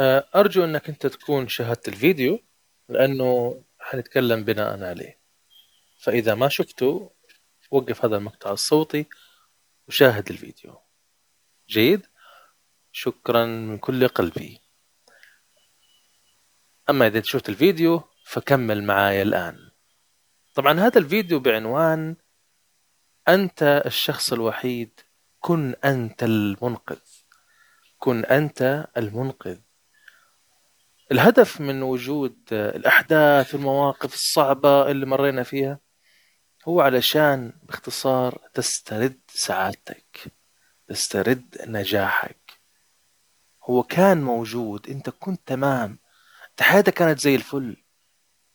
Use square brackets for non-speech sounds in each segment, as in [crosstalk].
آه، أرجو أنك أنت تكون شاهدت الفيديو لأنه حنتكلم بناء عليه. فإذا ما شفته وقف هذا المقطع الصوتي وشاهد الفيديو. جيد؟ شكرا من كل قلبي. أما إذا شفت الفيديو فكمل معايا الآن. طبعا هذا الفيديو بعنوان أنت الشخص الوحيد كن أنت المنقذ. كن أنت المنقذ. الهدف من وجود الأحداث والمواقف الصعبة اللي مرينا فيها هو علشان باختصار تسترد سعادتك تسترد نجاحك. هو كان موجود أنت كنت تمام حياتك كانت زي الفل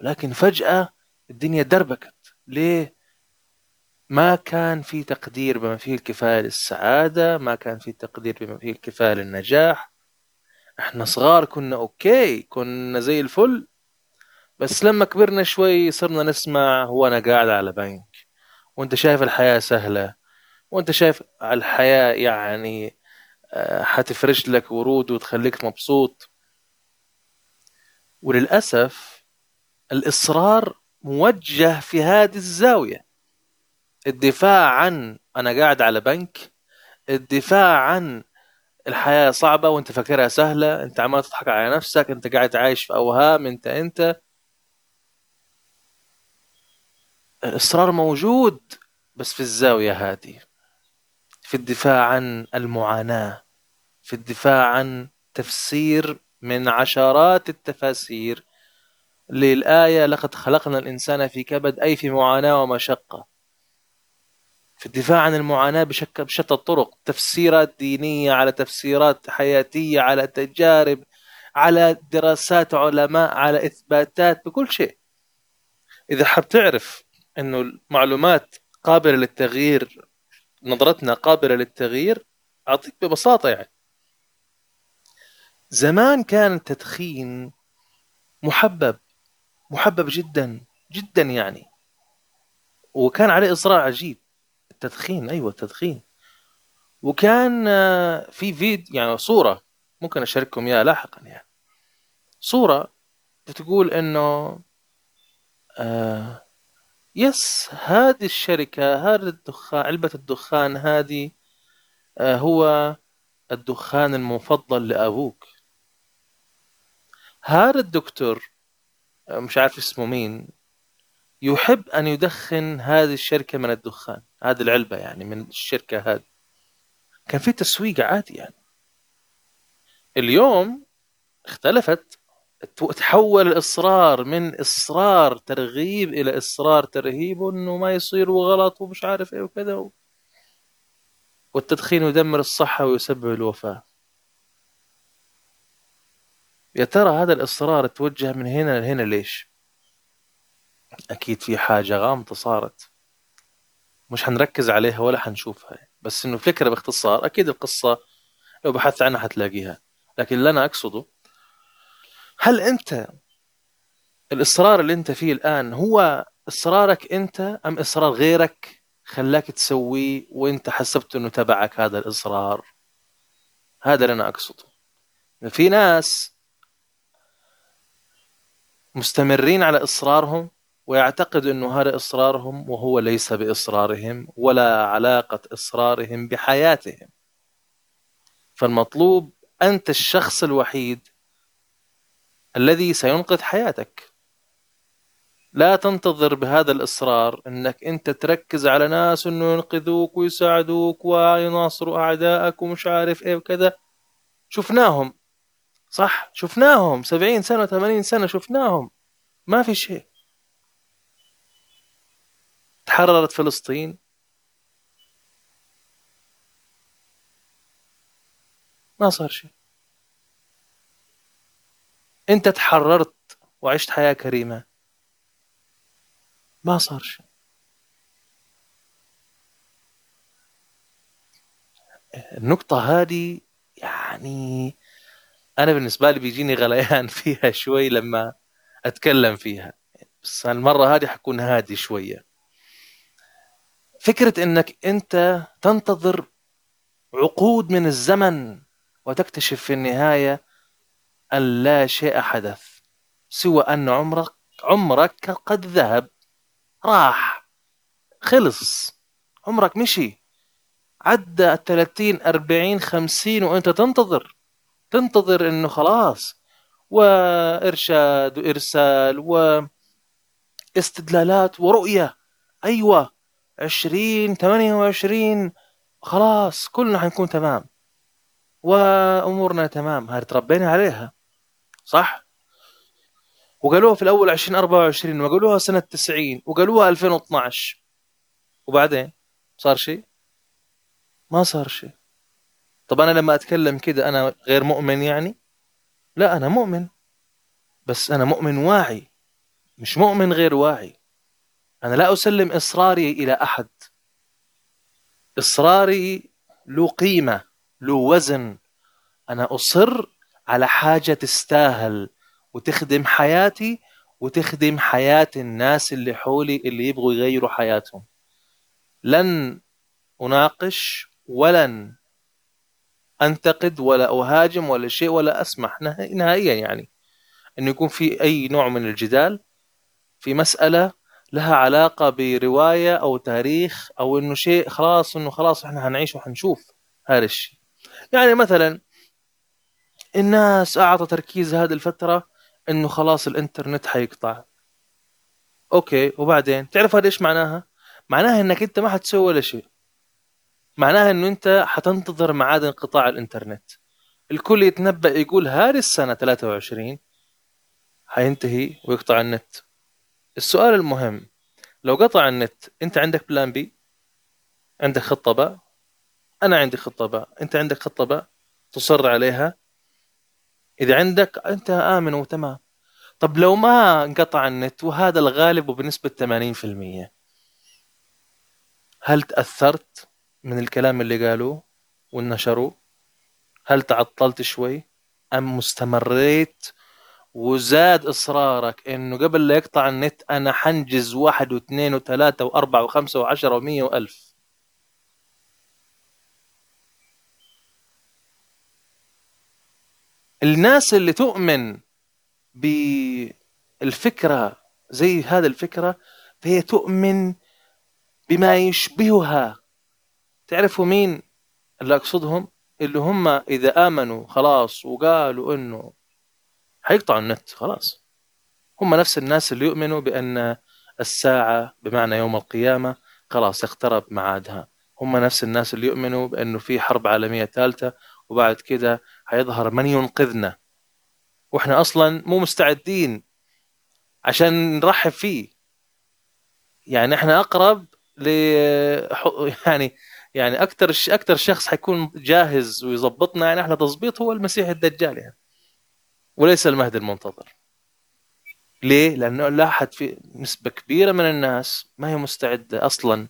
لكن فجأة الدنيا دربكت. ليه؟ ما كان في تقدير بما فيه الكفاية للسعادة ما كان في تقدير بما فيه الكفاية للنجاح. إحنا صغار كنا أوكي كنا زي الفل بس لما كبرنا شوي صرنا نسمع هو أنا قاعد على بنك وأنت شايف الحياة سهلة وأنت شايف الحياة يعني آه، حتفرش لك ورود وتخليك مبسوط. وللأسف الإصرار موجه في هذه الزاوية. الدفاع عن أنا قاعد على بنك الدفاع عن الحياة صعبة وانت فاكرها سهلة انت عمال تضحك على نفسك انت قاعد عايش في أوهام انت انت. الإصرار موجود بس في الزاوية هذه في الدفاع عن المعاناة في الدفاع عن تفسير من عشرات التفاسير. للآية لقد خلقنا الإنسان في كبد أي في معاناة ومشقة. في الدفاع عن المعاناة بشتى الطرق. تفسيرات دينية على تفسيرات حياتية على تجارب على دراسات علماء على إثباتات بكل شيء. إذا حاب تعرف أنه المعلومات قابلة للتغيير نظرتنا قابلة للتغيير أعطيك ببساطة يعني. زمان كان التدخين محبب محبب جدا جدا يعني. وكان عليه إصرار عجيب. التدخين أيوة التدخين وكان آه، في فيديو يعني صورة ممكن أشارككم إياها لاحقا يعني. صورة بتقول إنه آه يس هذه الشركة هذا الدخان علبة الدخان هذه آه هو الدخان المفضل لأبوك. هذا الدكتور مش عارف اسمه مين يحب أن يدخن هذه الشركة من الدخان. هذه العلبة يعني من الشركة هذه. كان في تسويق عادي يعني. اليوم اختلفت. تحول الإصرار من إصرار ترغيب إلى إصرار ترهيب إنه ما يصير وغلط ومش عارف إيه وكذا. والتدخين يدمر الصحة ويسبب الوفاة. يا ترى هذا الإصرار توجه من هنا لهنا ليش؟ أكيد في حاجة غامضة صارت. مش حنركز عليها ولا حنشوفها. بس إنه فكرة باختصار أكيد القصة لو بحثت عنها حتلاقيها. لكن اللي أنا أقصده هل أنت الإصرار اللي أنت فيه الآن هو إصرارك أنت أم إصرار غيرك خلاك تسويه وأنت حسبت إنه تبعك هذا الإصرار؟ هذا اللي أنا أقصده. في ناس مستمرين على إصرارهم ويعتقد أنه هذا إصرارهم وهو ليس بإصرارهم ولا علاقة إصرارهم بحياتهم. فالمطلوب أنت الشخص الوحيد الذي سينقذ حياتك. لا تنتظر بهذا الإصرار أنك أنت تركز على ناس أنه ينقذوك ويساعدوك ويناصروا أعدائك ومش عارف إيه وكذا. شفناهم صح؟ شفناهم سبعين سنة ثمانين سنة شفناهم. ما في شيء. تحررت فلسطين؟ ما صار شيء. انت تحررت وعشت حياة كريمة. ما صار شيء. النقطة هذه يعني أنا بالنسبة لي بيجيني غليان [laughs] فيها شوي لما أتكلم فيها. بس المرة هذه حكون هادي شوية. فكرة إنك أنت تنتظر عقود من الزمن وتكتشف في النهاية أن لا شيء حدث سوى أن عمرك عمرك قد ذهب راح خلص عمرك مشي. عدى الثلاثين أربعين خمسين وأنت تنتظر. تنتظر أنه خلاص وإرشاد وإرسال واستدلالات ورؤية. أيوة عشرين ثمانية وعشرين خلاص كلنا حنكون تمام. وأمورنا تمام. هذه تربينا عليها. صح؟ وقالوها في الأول 2024 وقالوها سنة 90 وقالوها 2012 وبعدين صار شيء؟ ما صار شيء. طب أنا لما أتكلم كده أنا غير مؤمن يعني؟ لا أنا مؤمن. بس أنا مؤمن واعي مش مؤمن غير واعي. أنا لا أسلم إصراري إلى أحد. إصراري له قيمة له وزن. أنا أصر على حاجة تستاهل وتخدم حياتي وتخدم حياة الناس اللي حولي اللي يبغوا يغيروا حياتهم. لن أناقش ولن أنتقد ولا أهاجم ولا شيء ولا أسمح نهائيا يعني. أنه يكون في أي نوع من الجدال في مسألة لها علاقة برواية أو تاريخ أو أنه شيء خلاص أنه خلاص إحنا هنعيش وحنشوف هذا الشيء. يعني مثلا الناس أعطى تركيز هذه الفترة أنه خلاص الإنترنت حيقطع. أوكي وبعدين تعرف هذا إيش معناها؟ معناها أنك أنت ما حتسوي ولا شيء. معناها أنه أنت حتنتظر معاد انقطاع الإنترنت. الكل يتنبأ يقول هذه السنة 23 حينتهي ويقطع النت. السؤال المهم لو قطع النت أنت عندك بلان بي عندك خطة باء أنا عندي خطة باء أنت عندك خطة باء تصر عليها. إذا عندك أنت آمن وتمام. طب لو ما انقطع النت وهذا الغالب وبنسبة 80% هل تأثرت من الكلام اللي قالوه ونشروه هل تعطلت شوي أم مستمريت وزاد إصرارك إنه قبل لا يقطع النت أنا حنجز واحد واثنين وثلاثة وأربعة وخمسة وعشرة ومية وألف. الناس اللي تؤمن بالفكرة زي هذه الفكرة فهي تؤمن بما يشبهها. تعرفوا مين اللي أقصدهم؟ اللي هم إذا آمنوا خلاص وقالوا إنه حيقطعوا النت خلاص. هم نفس الناس اللي يؤمنوا بأن الساعة بمعنى يوم القيامة خلاص اقترب معادها هم نفس الناس اللي يؤمنوا بأنه في حرب عالمية ثالثة وبعد كده حيظهر من ينقذنا. وإحنا أصلا مو مستعدين عشان نرحب فيه. يعني إحنا أقرب ل يعني يعني أكثر أكثر شخص حيكون جاهز ويظبطنا يعني إحنا تظبيط هو المسيح الدجال يعني. وليس المهدي المنتظر. ليه؟ لأنه لاحظ في نسبة كبيرة من الناس ما هي مستعدة أصلا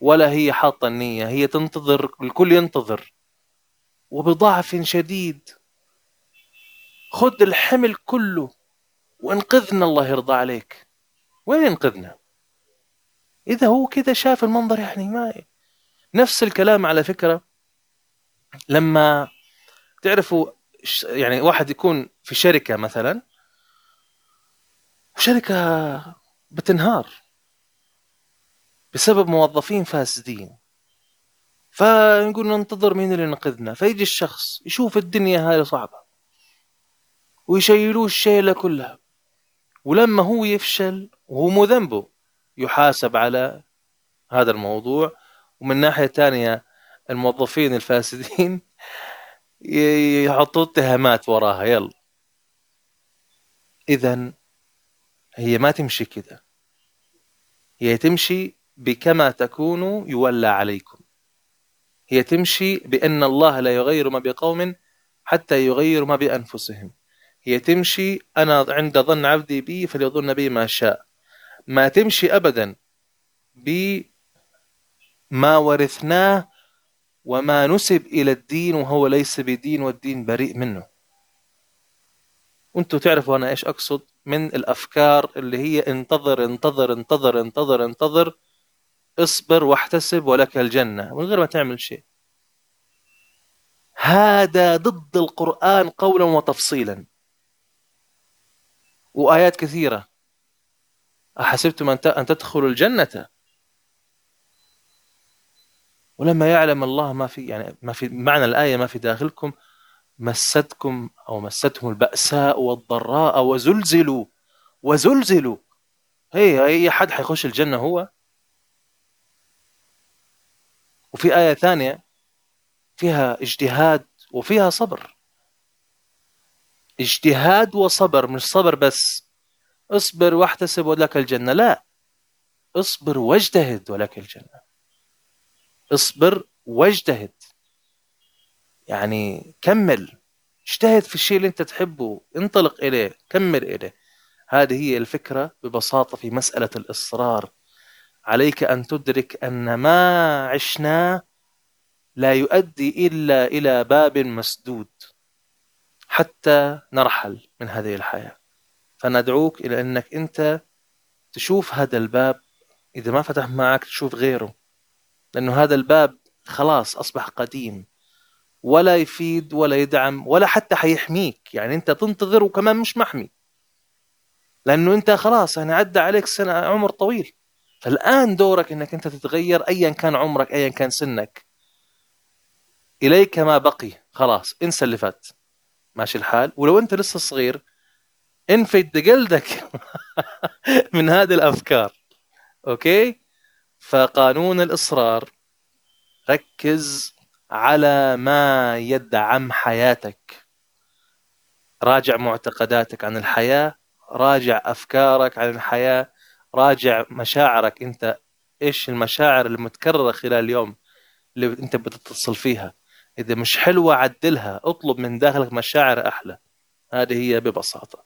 ولا هي حاطة النية هي تنتظر الكل ينتظر. وبضعف شديد. خذ الحمل كله وانقذنا الله يرضى عليك. وين ينقذنا إذا هو كذا شاف المنظر يعني ما نفس الكلام على فكرة. لما تعرفوا يعني واحد يكون في شركة مثلا وشركه بتنهار بسبب موظفين فاسدين. فنقول ننتظر مين اللي ينقذنا. فيجي الشخص يشوف الدنيا هذه صعبة ويشيلوه الشيلة كلها. ولما هو يفشل وهو مو ذنبه يحاسب على هذا الموضوع. ومن ناحية ثانية الموظفين الفاسدين يحطوا اتهامات وراها يلا. إذا هي ما تمشي كذا. هي تمشي بكما تكونوا يولى عليكم. هي تمشي بأن الله لا يغير ما بقوم حتى يغيروا ما بأنفسهم. هي تمشي أنا عند ظن عبدي بي فليظن بي ما شاء. ما تمشي أبدا بما ورثناه وما نسب إلى الدين وهو ليس بدين والدين بريء منه. وانتوا تعرفوا أنا إيش أقصد من الأفكار اللي هي انتظر انتظر انتظر انتظر انتظر اصبر واحتسب ولك الجنة من غير ما تعمل شيء. هذا ضد القرآن قولا وتفصيلا. وآيات كثيرة. أحسبتم أن تدخلوا الجنة؟ ولما يعلم الله ما في يعني ما في معنى الآية ما في داخلكم مستكم أو مستهم البأساء والضراء وزلزلوا وزلزلوا. هي أي حد حيخش الجنة هو؟ وفي آية ثانية فيها اجتهاد وفيها صبر. اجتهاد وصبر مش صبر بس. اصبر واحتسب ولك الجنة. لا اصبر واجتهد ولك الجنة. اصبر واجتهد. يعني كمل. اجتهد في الشيء اللي انت تحبه انطلق إليه كمل إليه. هذه هي الفكرة ببساطة في مسألة الإصرار. عليك أن تدرك أن ما عشناه لا يؤدي إلا إلى باب مسدود حتى نرحل من هذه الحياة. فندعوك إلى أنك أنت تشوف هذا الباب. إذا ما فتح معك تشوف غيره. لأنه هذا الباب خلاص أصبح قديم. ولا يفيد ولا يدعم ولا حتى حيحميك. يعني أنت تنتظر وكمان مش محمي. لأنه أنت خلاص يعني عدى عليك سنة عمر طويل. فالآن دورك أنك أنت تتغير أيا كان عمرك أيا كان سنك. إليك ما بقي. خلاص انسى اللي فات. ماشي الحال. ولو أنت لسه صغير انفد جلدك [laughs] من هذه الأفكار. أوكي؟ فقانون الإصرار ركز على ما يدعم حياتك. راجع معتقداتك عن الحياة راجع أفكارك عن الحياة راجع مشاعرك. أنت إيش المشاعر المتكررة خلال اليوم اللي أنت بتتصل فيها؟ إذا مش حلوة عدلها اطلب من داخلك مشاعر أحلى. هذه هي ببساطة.